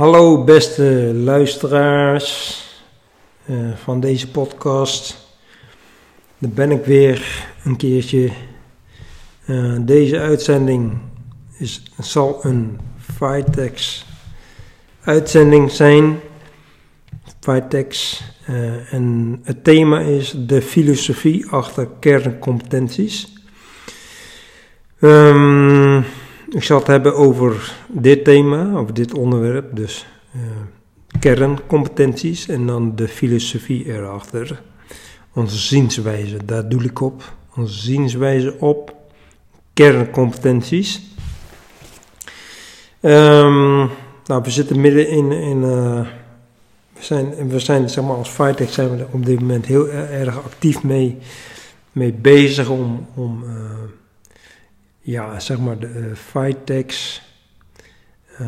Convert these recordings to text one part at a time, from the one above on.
Hallo beste luisteraars eh, van deze podcast. Daar ben ik weer een keertje. Eh, deze uitzending is, zal een Vitex uitzending zijn. Vitex. eh, en het thema is de filosofie achter kerncompetenties. Ehm, ik zal het hebben over dit thema, over dit onderwerp, dus eh, kerncompetenties en dan de filosofie erachter. Onze zienswijze, daar doe ik op. Onze zienswijze op kerncompetenties. Ehm, nou, we zitten midden in, in eh, we zijn, we zijn zeg maar als Fightech zijn we er op dit moment heel erg actief mee, mee bezig om, om eh, ja, zeg maar de uh,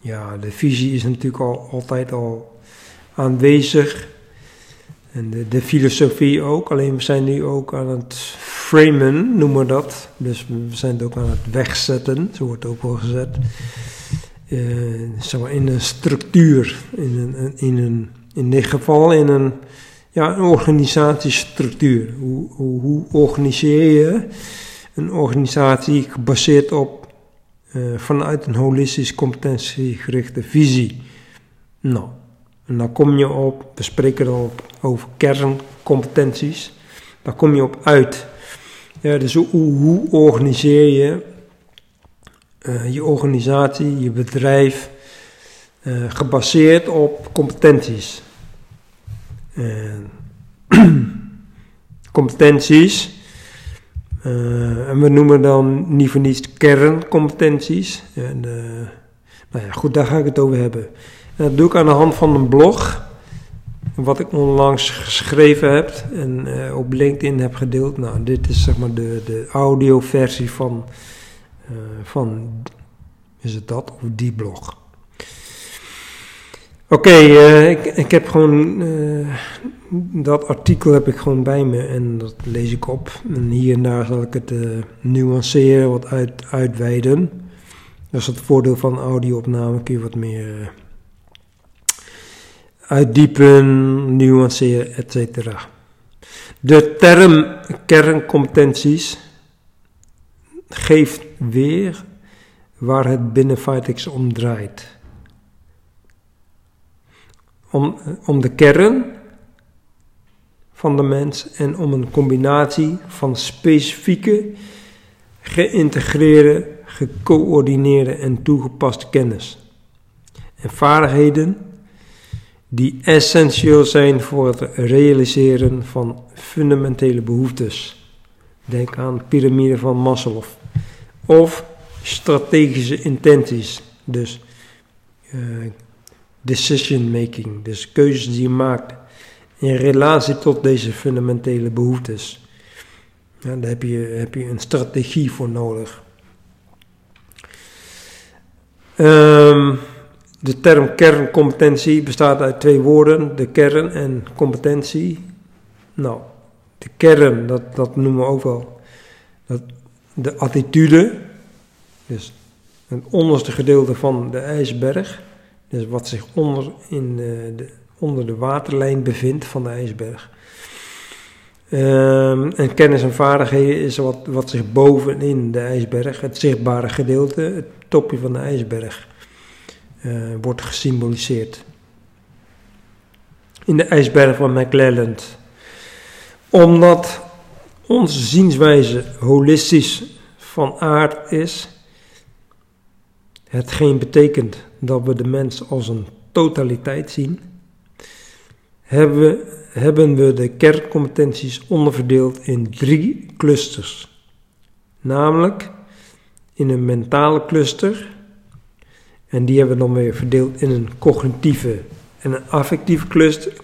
ja, de visie is natuurlijk al, altijd al aanwezig. En de, de, filosofie ook, alleen we zijn nu ook aan het framen, noemen we dat. Dus we zijn het ook aan het wegzetten, zo wordt het ook wel gezet. Uh, zeg maar in een structuur, in, een, in, een, in dit geval in een, ja, een organisatiestructuur. Hoe, hoe organiseer je een organisatie gebaseerd op uh, vanuit een holistisch competentiegerichte visie? Nou, en dan kom je op, we spreken dan op, over kerncompetenties, daar kom je op uit. Dus hoe, organiseer je uh, je organisatie, je bedrijf, uh, gebaseerd op competenties. competenties, uh, en we noemen dan niet voor niets kerncompetenties. En, nou ja, goed, daar ga ik het over hebben. En dat doe ik aan de hand van een blog, wat ik onlangs geschreven heb en op LinkedIn heb gedeeld. Nou, dit is zeg maar de, de audioversie van van, is het dat, of die blog. Oké, uh, ik, ik heb gewoon, uh, dat artikel heb ik gewoon bij me en dat lees ik op. En hier en daar zal ik het nuanceren, wat uit, uitweiden. Dat is het voordeel van audio-opname, kun je wat meer uitdiepen, nuanceren, etc. De term kerncompetenties geeft weer waar het binnen Vitex om draait. Om, om de kern van de mens en om een combinatie van specifieke, geïntegreerde, gecoördineerde en toegepaste kennis en vaardigheden die essentieel zijn voor het realiseren van fundamentele behoeftes. Denk aan de piramide van Maslow. Of strategische intenties. Dus uh, decision making. Dus keuzes die je maakt in relatie tot deze fundamentele behoeftes. Ja, daar heb je, heb je een strategie voor nodig. Um, de term kerncompetentie bestaat uit twee woorden, de kern en competentie. Nou, de kern, dat, dat noemen we ook wel dat, de attitude, dus het onderste gedeelte van de ijsberg, dus wat zich onder, in de, de onder de waterlijn bevindt van de ijsberg. Um, en kennis en vaardigheden is wat, wat zich bovenin de ijsberg, het zichtbare gedeelte, het topje van de ijsberg, uh, wordt gesymboliseerd. In de ijsberg van McClelland omdat onze zienswijze holistisch van aard is, hetgeen betekent dat we de mens als een totaliteit zien, hebben we, hebben we de kerncompetenties onderverdeeld in drie clusters. Namelijk in een mentale cluster, en die hebben we dan weer verdeeld in een cognitieve en een affectieve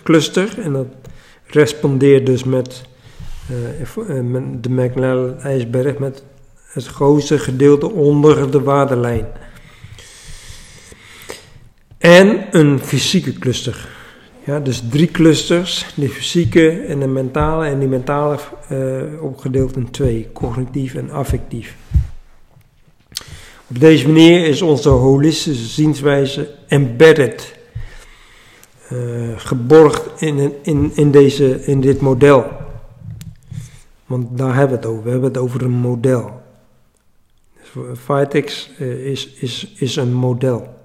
cluster. En dat respondeert dus met uh, de McLaren-ijsberg met het grootste gedeelte onder de waterlijn. En een fysieke cluster. Ja, dus drie clusters, de fysieke en de mentale. En die mentale uh, opgedeeld in twee, cognitief en affectief. Op deze manier is onze holistische zienswijze embedded, uh, geborgd in, in, in, deze, in dit model. Want daar hebben we het over. We hebben het over een model. Dus uh, is, is, is een model.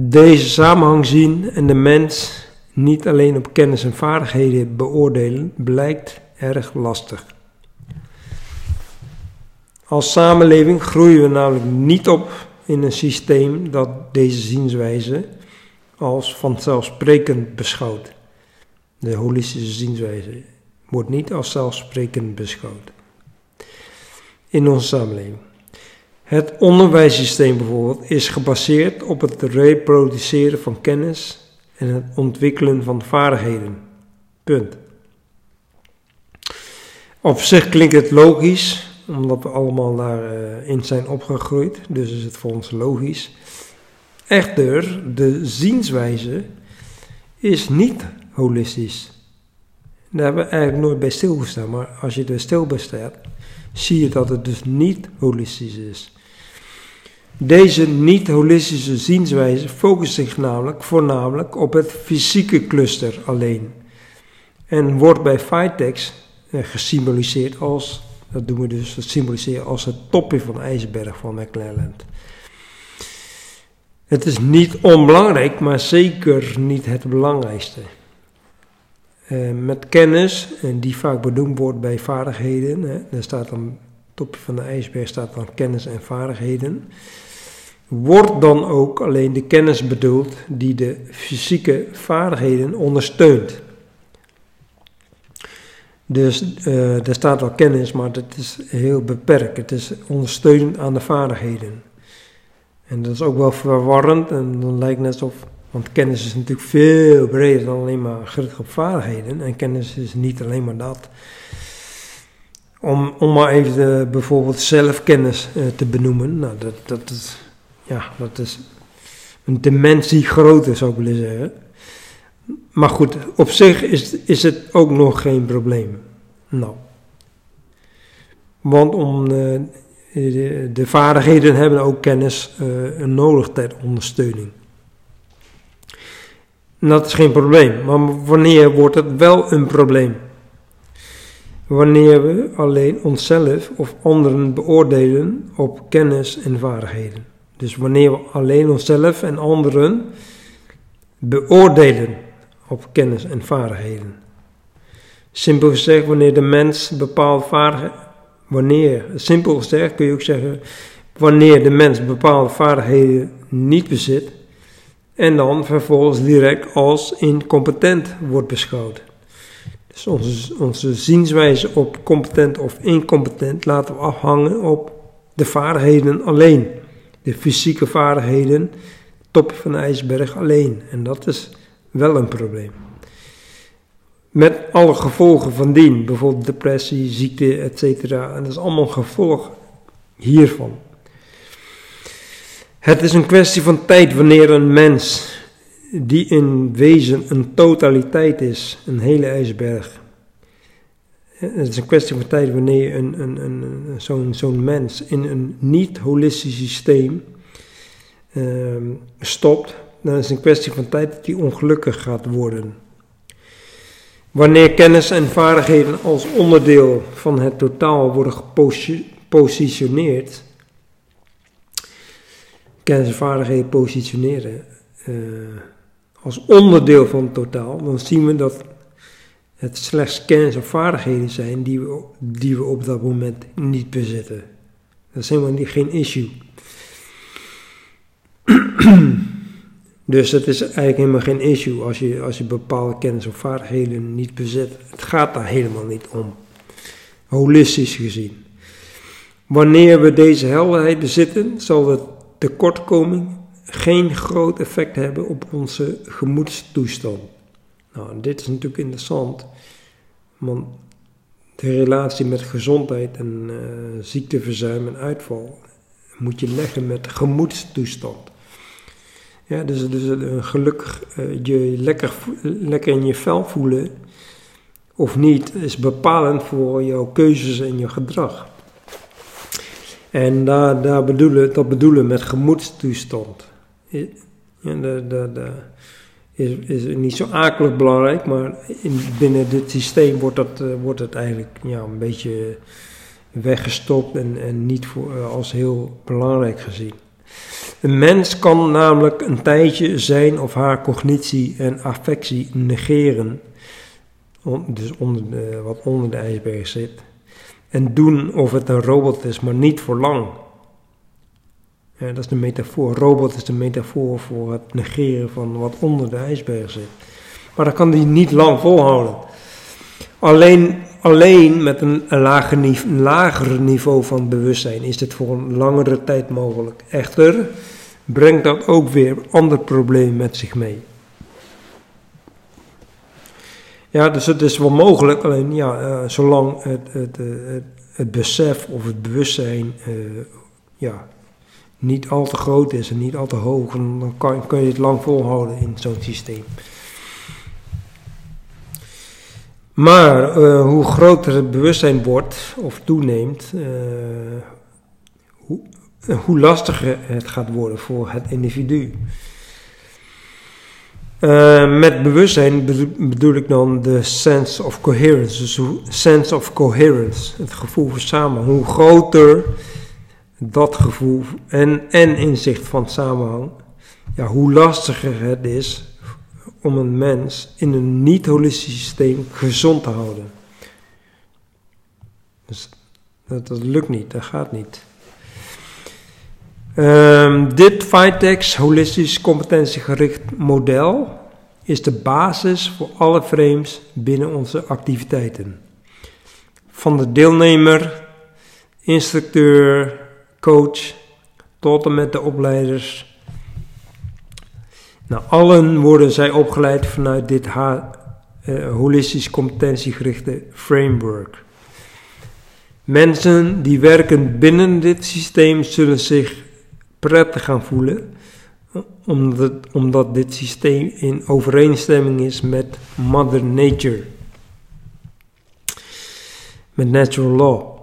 Deze samenhang zien en de mens niet alleen op kennis en vaardigheden beoordelen, blijkt erg lastig. Als samenleving groeien we namelijk niet op in een systeem dat deze zienswijze als vanzelfsprekend beschouwt. De holistische zienswijze wordt niet als zelfsprekend beschouwd in onze samenleving. Het onderwijssysteem bijvoorbeeld is gebaseerd op het reproduceren van kennis en het ontwikkelen van vaardigheden. Punt. Op zich klinkt het logisch, omdat we allemaal daarin zijn opgegroeid, dus is het voor ons logisch. Echter, de zienswijze is niet holistisch. Daar hebben we eigenlijk nooit bij stilgestaan, maar als je er stil bij zie je dat het dus niet holistisch is. Deze niet-holistische zienswijze focust zich namelijk voornamelijk op het fysieke cluster alleen. En wordt bij Vitex eh, gesymboliseerd als, dat doen we dus, dat symboliseren als het topje van de ijsberg van McLelland. Het is niet onbelangrijk, maar zeker niet het belangrijkste. Uh, met kennis, en die vaak benoemd wordt bij vaardigheden, hè, daar staat dan, topje van de ijsberg staat dan kennis en vaardigheden wordt dan ook alleen de kennis bedoeld die de fysieke vaardigheden ondersteunt. Dus uh, er staat wel kennis, maar dat is heel beperkt. Het is ondersteunend aan de vaardigheden. En dat is ook wel verwarrend en dan lijkt alsof, want kennis is natuurlijk veel breder dan alleen maar gericht op vaardigheden. En kennis is niet alleen maar dat. Om, om maar even de, bijvoorbeeld zelfkennis uh, te benoemen, nou dat, dat is ja, dat is een dimensie groter, zou ik willen zeggen. Maar goed, op zich is, is het ook nog geen probleem. Nou. Want om uh, de, de, vaardigheden hebben ook kennis uh, nodig ter ondersteuning. Dat is geen probleem. Maar wanneer wordt het wel een probleem? Wanneer we alleen onszelf of anderen beoordelen op kennis en vaardigheden. Dus wanneer we alleen onszelf en anderen beoordelen op kennis en vaardigheden. Simpel gezegd, wanneer de mens bepaalde vaardigheden, wanneer, simpel gezegd kun je ook zeggen, wanneer de mens bepaalde vaardigheden niet bezit en dan vervolgens direct als incompetent wordt beschouwd. Dus onze, zienswijze op competent of incompetent laten we afhangen op de vaardigheden alleen de fysieke vaardigheden, top van de ijsberg alleen. En dat is wel een probleem. Met alle gevolgen van dien, bijvoorbeeld depressie, ziekte, etc. En dat is allemaal een gevolg hiervan. Het is een kwestie van tijd wanneer een mens, die in wezen een totaliteit is, een hele ijsberg, het is een kwestie van tijd wanneer een, een, een, zo'n zo'n mens in een niet-holistisch systeem uh, stopt. Dan is het een kwestie van tijd dat hij ongelukkig gaat worden. Wanneer kennis en vaardigheden als onderdeel van het totaal worden gepositioneerd, kennis en vaardigheden positioneren uh, als onderdeel van het totaal, dan zien we dat het slechts kennis of vaardigheden zijn die we, die we op dat moment niet bezitten. Dat is helemaal niet, geen issue. dus het is eigenlijk helemaal geen issue als je, als je bepaalde kennis of vaardigheden niet bezit. Het gaat daar helemaal niet om. Holistisch gezien. Wanneer we deze helderheid bezitten, zal de tekortkoming geen groot effect hebben op onze gemoedstoestand. Nou, dit is natuurlijk interessant, want de relatie met gezondheid en uh, ziekteverzuim en uitval moet je leggen met gemoedstoestand. Ja, dus, dus een gelukkig uh, je lekker, lekker in je vel voelen of niet is bepalend voor jouw keuzes en je gedrag. En daar, daar bedoelen, dat bedoelen met gemoedstoestand. De, de, is, is niet zo akelig belangrijk, maar in, binnen dit systeem wordt, dat, uh, wordt het eigenlijk ja, een beetje weggestopt en, en niet uh, als heel belangrijk gezien. Een mens kan namelijk een tijdje zijn of haar cognitie en affectie negeren, dus onder de, wat onder de ijsberg zit, en doen of het een robot is, maar niet voor lang. Ja, dat is de metafoor. Robot is de metafoor voor het negeren van wat onder de ijsberg zit. Maar dat kan die niet lang volhouden. Alleen, alleen met een, lager niveau, een lager niveau van bewustzijn is dit voor een langere tijd mogelijk. Echter brengt dat ook weer ander probleem met zich mee. Ja, dus het is wel mogelijk, alleen ja, uh, zolang het, het, het, het, besef of het bewustzijn ja, niet al te groot is en niet al te hoog, dan kan, kun je het lang volhouden in zo'n systeem. Maar uh, hoe groter het bewustzijn wordt of toeneemt, uh, hoe, uh, hoe, lastiger het gaat worden voor het individu. met bewustzijn bedoel ik dan de sense of coherence, dus sense of coherence, het gevoel van samen. Hoe groter dat gevoel en, en inzicht van samenhang, ja, hoe lastiger het is om een mens in een niet-holistisch systeem gezond te houden. Dus dat, lukt niet, dat gaat niet. Um, dit FITEX holistisch competentiegericht model is de basis voor alle frames binnen onze activiteiten. Van de deelnemer, instructeur, coach, tot en met de opleiders. Nou, allen worden zij opgeleid vanuit dit uh, holistisch competentiegerichte framework. Mensen die werken binnen dit systeem zullen zich prettig gaan voelen, omdat, omdat dit systeem in overeenstemming is met Mother Nature, met Natural Law.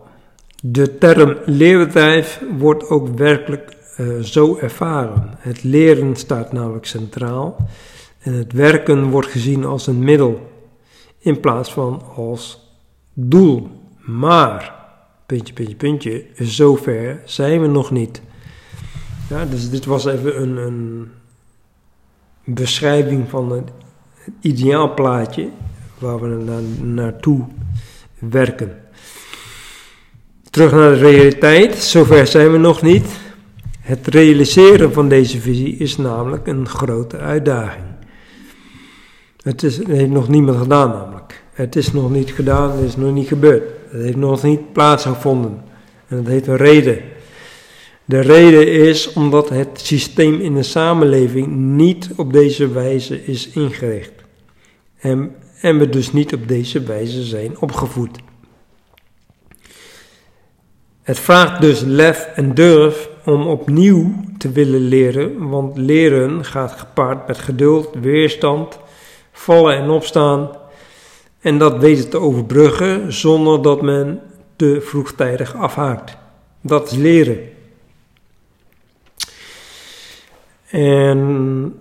De term leerbedrijf wordt ook werkelijk uh, zo ervaren. Het leren staat namelijk centraal en het werken wordt gezien als een middel in plaats van als doel. Maar, puntje, puntje, puntje, zover zijn we nog niet. Ja, dus dit was even een, een beschrijving van het ideaalplaatje waar we na, naartoe werken. Terug naar de realiteit, zover zijn we nog niet. Het realiseren van deze visie is namelijk een grote uitdaging. Het, is, heeft nog niemand gedaan namelijk. Het is nog niet gedaan, het is nog niet gebeurd. Het heeft nog niet plaatsgevonden. En dat heeft een reden. De reden is omdat het systeem in de samenleving niet op deze wijze is ingericht. En, en we dus niet op deze wijze zijn opgevoed. Het vraagt dus lef en durf om opnieuw te willen leren, want leren gaat gepaard met geduld, weerstand, vallen en opstaan en dat weten te overbruggen zonder dat men te vroegtijdig afhaakt. Dat is leren. En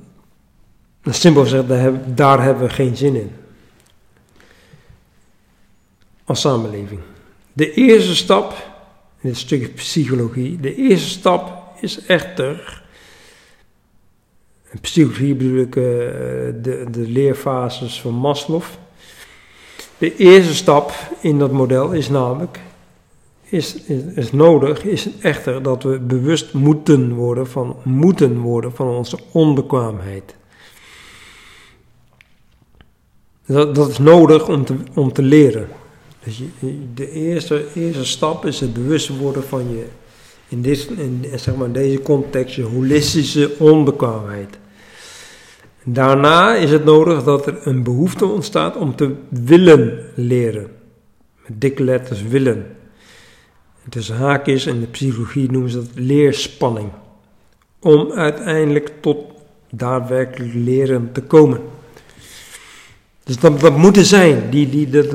simpel gezegd, daar hebben we geen zin in. Als samenleving. De eerste stap in het stukje psychologie. De eerste stap is echter, in psychologie bedoel ik uh, de, de leerfases van Maslow. De eerste stap in dat model is namelijk, is, is, nodig, is echter dat we bewust moeten worden van, moeten worden van onze onbekwaamheid. Dat, dat is nodig om te, om te leren. Dus de eerste, eerste stap is het bewust worden van je, in, dit, in zeg maar, deze context, je holistische onbekwaamheid. Daarna is het nodig dat er een behoefte ontstaat om te willen leren. Met dikke letters willen. Tussen haakjes in de psychologie noemen ze dat leerspanning. Om uiteindelijk tot daadwerkelijk leren te komen. Dus dat, dat moet er zijn. Die, die, dat,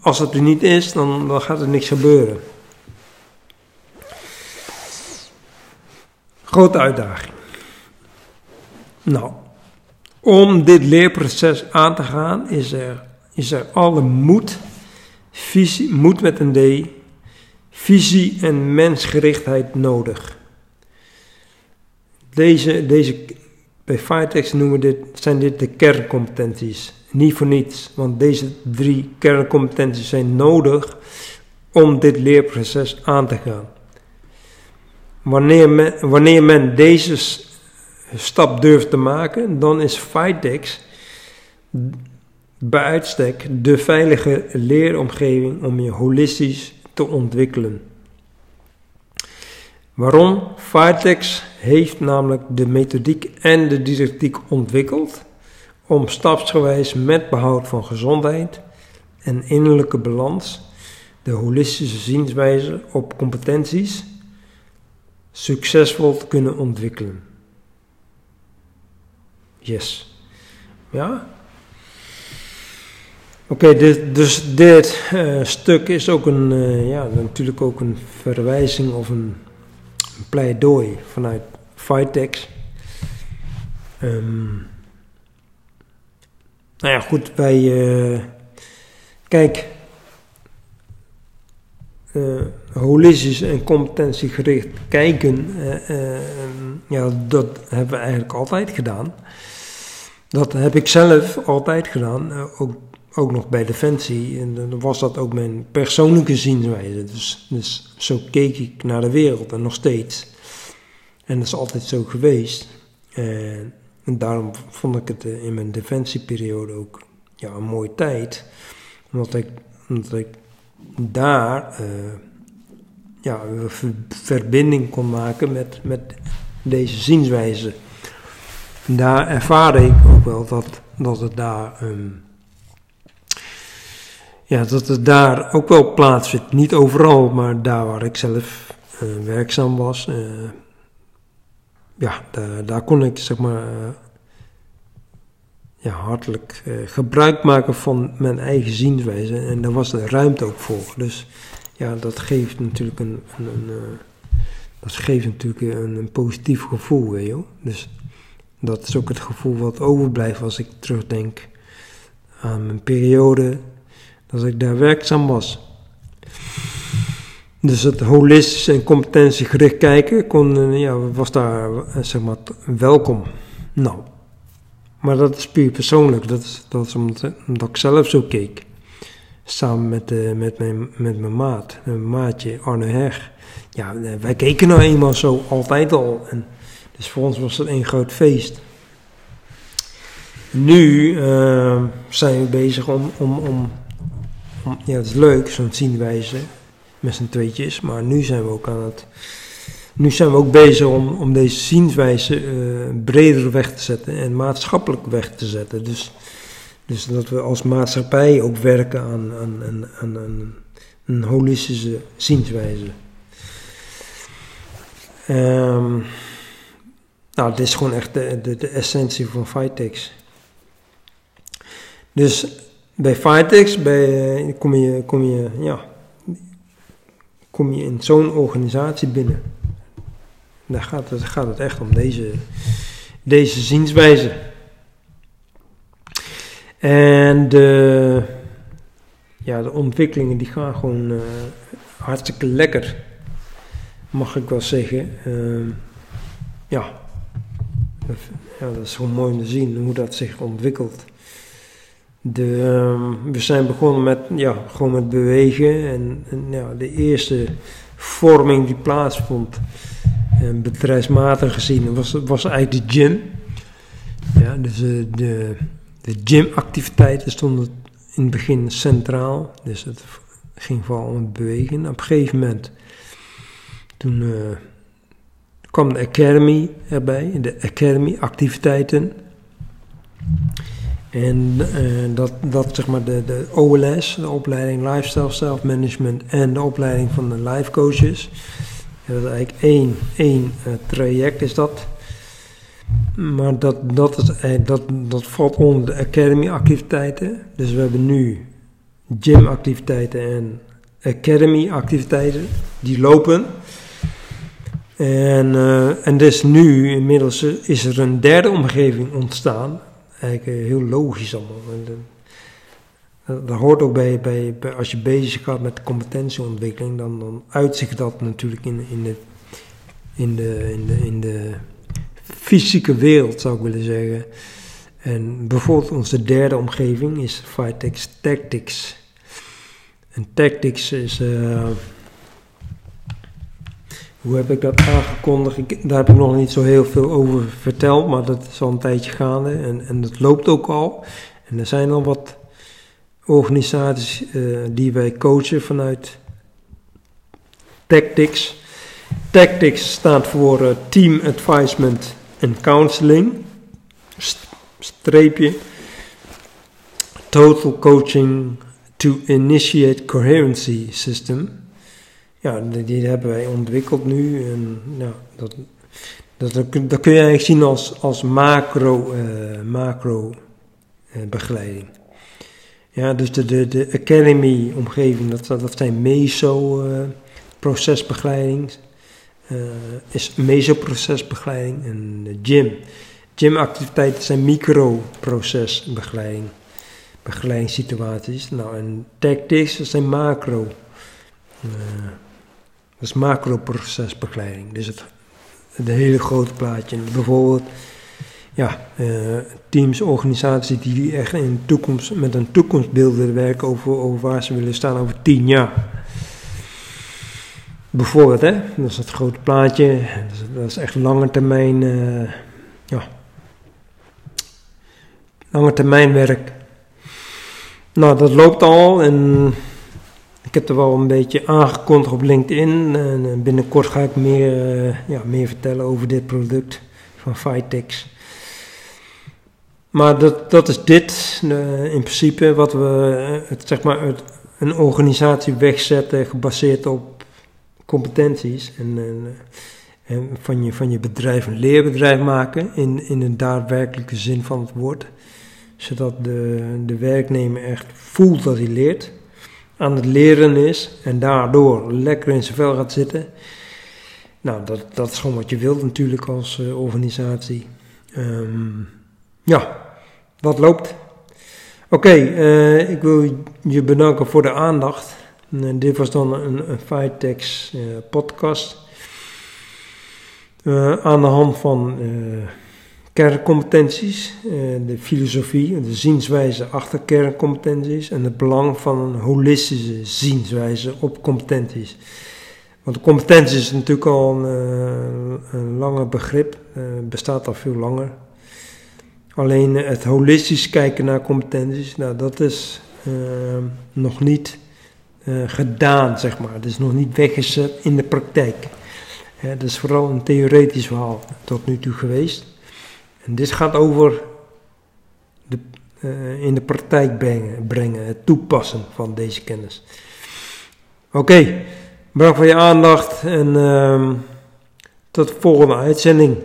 als het er niet is, dan, dan gaat er niks gebeuren. grote uitdaging. Nou, om dit leerproces aan te gaan is er, is er alle moed, visie, moed met een D, visie en mensgerichtheid nodig. Deze, deze, bij Firetex noemen dit, zijn dit de kerncompetenties. Niet voor niets, want deze drie kerncompetenties zijn nodig om dit leerproces aan te gaan. Wanneer men, wanneer men deze stap durft te maken, dan is Fitex bij uitstek de veilige leeromgeving om je holistisch te ontwikkelen. Waarom? Firetex heeft namelijk de methodiek en de didactiek ontwikkeld om stapsgewijs met behoud van gezondheid en innerlijke balans de holistische zienswijze op competenties succesvol te kunnen ontwikkelen. Yes. Ja? Oké, dit, dus dit uh, stuk is ook een, uh, ja, natuurlijk ook een verwijzing of een, een pleidooi vanuit Vitex. Um, nou ja, goed, wij. Uh, kijk, uh, holistisch en competentiegericht kijken, uh, ja, dat hebben we eigenlijk altijd gedaan. Dat heb ik zelf altijd gedaan, ook, ook nog bij Defensie. En dan was dat ook mijn persoonlijke zienswijze. Dus, dus zo keek ik naar de wereld en nog steeds. En dat is altijd zo geweest. En, en daarom vond ik het in mijn defensieperiode ook ja, een mooie tijd. Omdat ik, omdat ik daar uh, ja, verbinding kon maken met, met deze zienswijze. daar ervaarde ik ook wel dat, dat het daar. Um, ja, dat het daar ook wel plaatsvindt. Niet overal, maar daar waar ik zelf uh, werkzaam was. Uh, ja, daar, daar kon ik zeg maar ja, hartelijk gebruik maken van mijn eigen zienswijze. En daar was de ruimte ook voor. Dus ja, dat geeft natuurlijk een, een, een dat geeft natuurlijk een, een, positief gevoel, je Dus dat is ook het gevoel wat overblijft als ik terugdenk aan mijn periode dat ik daar werkzaam was. Dus het holistisch en competentiegericht kijken kon, uh, ja, was daar zeg maar welkom. Nou, maar dat is puur persoonlijk. Dat is, dat is omdat, ik zelf zo keek. Samen met, met, mijn, met mijn maat, mijn maatje Arne Heg. Ja, eh, wij keken nou eenmaal zo altijd al. En dus voor ons was het een groot feest. Nu zijn we bezig om, om, om, Ja, het is leuk, zo'n zienwijze met z'n tweetjes. Maar nu zijn we ook aan het nu zijn we ook bezig om, om deze zienswijze uh, breder weg te zetten en maatschappelijk weg te zetten. Dus, dus dat we als maatschappij ook werken aan, een holistische zienswijze. Um, nou, dit is gewoon echt de, de, essentie van Fitex. Dus bij Fitex bij, uh, kom, je, kom, je, ja, kom je in zo'n organisatie binnen. Daar gaat het, gaat het echt om deze, deze zienswijze. En de, ja, de ontwikkelingen die gaan gewoon uh, hartstikke lekker, mag ik wel zeggen. Uh, ja, ja, dat is gewoon mooi om te zien hoe dat zich ontwikkelt. De, uh, we zijn begonnen met, ja, gewoon met bewegen en, en ja, de eerste vorming die plaatsvond en bedrijfsmatig gezien was, was eigenlijk de gym. Ja, dus uh, de, de gymactiviteiten stonden in het begin centraal. Dus het ging vooral om het bewegen. Op een gegeven moment, toen uh, kwam de academy erbij, de academy activiteiten. En uh, dat, dat zeg maar de, de OLS, de opleiding Lifestyle Self Management en de opleiding van de life coaches dat is eigenlijk één, één uh, traject is dat. Maar dat, dat, is, uh, dat, dat valt onder de academy activiteiten. Dus we hebben nu gym activiteiten en academy activiteiten die lopen. En, en dus nu, inmiddels is er een derde omgeving ontstaan. Eigenlijk heel logisch allemaal. Dat hoort ook bij, bij, bij, als je bezig gaat met competentieontwikkeling, dan, dan uitzicht dat natuurlijk in, in, de, in, de, in, de, fysieke wereld, zou ik willen zeggen. En bijvoorbeeld onze derde omgeving is Vitex Tactics. En Tactics is. Uh, hoe heb ik dat aangekondigd? Daar heb ik nog niet zo heel veel over verteld, maar dat is al een tijdje gaande en, en dat loopt ook al. En er zijn al wat organisaties uh, die wij coachen vanuit Tactics. Tactics staat voor uh, Team Advisement and Counseling. Streepje. Total Coaching to Initiate Coherency System. Ja, die, hebben wij ontwikkeld nu. En, dat, dat, kun je eigenlijk zien als, als macro, uh, macro begeleiding. Ja, dus de, de, de Academy-omgeving, dat, dat zijn meso-procesbegeleiding. Uh, uh, is meso-procesbegeleiding en de gym. Gym-activiteiten zijn micro-procesbegeleiding. Begeleidingssituaties. Nou, en tactics, zijn macro. Uh, dat is macro-procesbegeleiding. Dus het, het hele grote plaatje. Bijvoorbeeld ja, uh, teams, organisaties die echt in toekomst, met een toekomstbeeld willen werken over, over waar ze willen staan over tien jaar. Bijvoorbeeld, hè, dat is het grote plaatje, dat is, echt lange termijn, uh, ja, lange termijn werk. Nou, dat loopt al en ik heb er wel een beetje aangekondigd op LinkedIn. En binnenkort ga ik meer, uh, ja, meer vertellen over dit product van Vitex. Maar dat, dat is dit uh, in principe wat we, het, zeg maar, het, een organisatie wegzetten gebaseerd op competenties. En, en, en, van, je, van je bedrijf een leerbedrijf maken in, in een daadwerkelijke zin van het woord. Zodat de, de werknemer echt voelt dat hij leert, aan het leren is en daardoor lekker in zijn vel gaat zitten. Nou, dat, dat is gewoon wat je wilt natuurlijk als uh, organisatie. Um, ja, wat loopt. Oké, uh, ik wil je bedanken voor de aandacht. Uh, dit was dan een, een podcast. aan de hand van kerncompetenties, de filosofie, de zienswijze achter kerncompetenties en het belang van een holistische zienswijze op competenties. Want competenties is natuurlijk al een, een langer begrip, bestaat al veel langer. Alleen het holistisch kijken naar competenties, nou, dat is nog niet gedaan, zeg maar. Dat is nog niet weggezet in de praktijk. Dat is vooral een theoretisch verhaal tot nu toe geweest. En dit gaat over de, uh, in de praktijk brengen, het toepassen van deze kennis. Oké, bedankt voor je aandacht en ehm, tot de volgende uitzending.